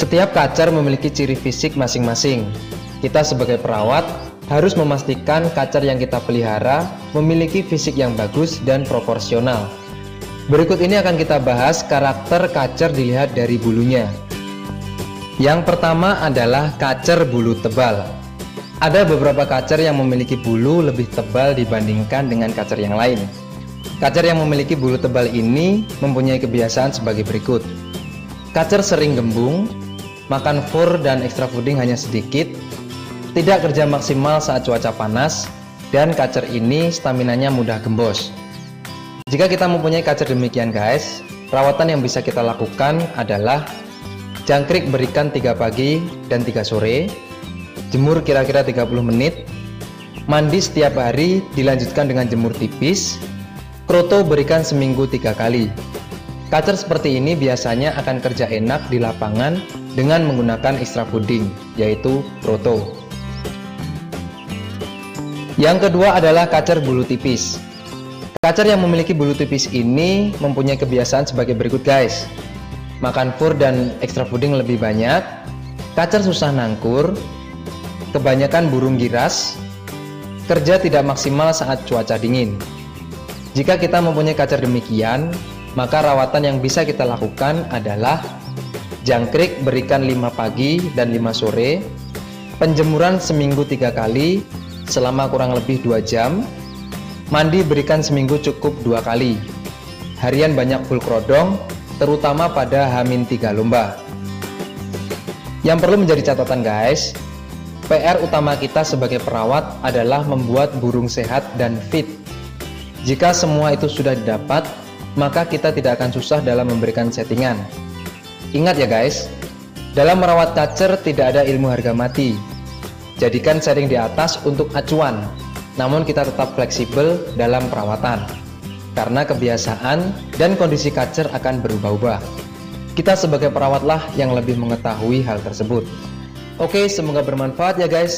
Setiap kacer memiliki ciri fisik masing-masing. Kita sebagai perawat harus memastikan kacer yang kita pelihara memiliki fisik yang bagus dan proporsional. Berikut ini akan kita bahas karakter kacer dilihat dari bulunya. Yang pertama adalah kacer bulu tebal. Ada beberapa kacer yang memiliki bulu lebih tebal dibandingkan dengan kacer yang lain. Kacer yang memiliki bulu tebal ini mempunyai kebiasaan sebagai berikut. Kacer sering gembung, makan fur dan extra fooding hanya sedikit, tidak kerja maksimal saat cuaca panas, dan kacer ini staminanya mudah gembos. Jika kita mempunyai kacer demikian guys, perawatan yang bisa kita lakukan adalah jangkrik berikan 3 pagi dan 3 sore, jemur kira-kira 30 menit, mandi setiap hari dilanjutkan dengan jemur tipis, kroto berikan seminggu tiga kali. Kacer seperti ini biasanya akan kerja enak di lapangan dengan menggunakan extra fooding, yaitu proto. Yang kedua adalah kacer bulu tipis. Kacer yang memiliki bulu tipis ini mempunyai kebiasaan sebagai berikut guys. Makan fur dan extra fooding lebih banyak, kacer susah nangkur, kebanyakan burung giras, kerja tidak maksimal saat cuaca dingin. Jika kita mempunyai kacer demikian, maka rawatan yang bisa kita lakukan adalah jangkrik berikan 5 pagi dan 5 sore, penjemuran seminggu tiga kali selama kurang lebih 2 jam, mandi berikan seminggu cukup dua kali, harian banyak full krodong, terutama pada hamin 3 lomba. Yang perlu menjadi catatan guys, PR utama kita sebagai perawat adalah membuat burung sehat dan fit. Jika semua itu sudah didapat, maka kita tidak akan susah dalam memberikan settingan. Ingat ya guys, dalam merawat kacer tidak ada ilmu harga mati. Jadikan setting di atas untuk acuan, namun kita tetap fleksibel dalam perawatan. Karena kebiasaan dan kondisi kacer akan berubah-ubah. Kita sebagai perawatlah yang lebih mengetahui hal tersebut. Oke, semoga bermanfaat ya guys.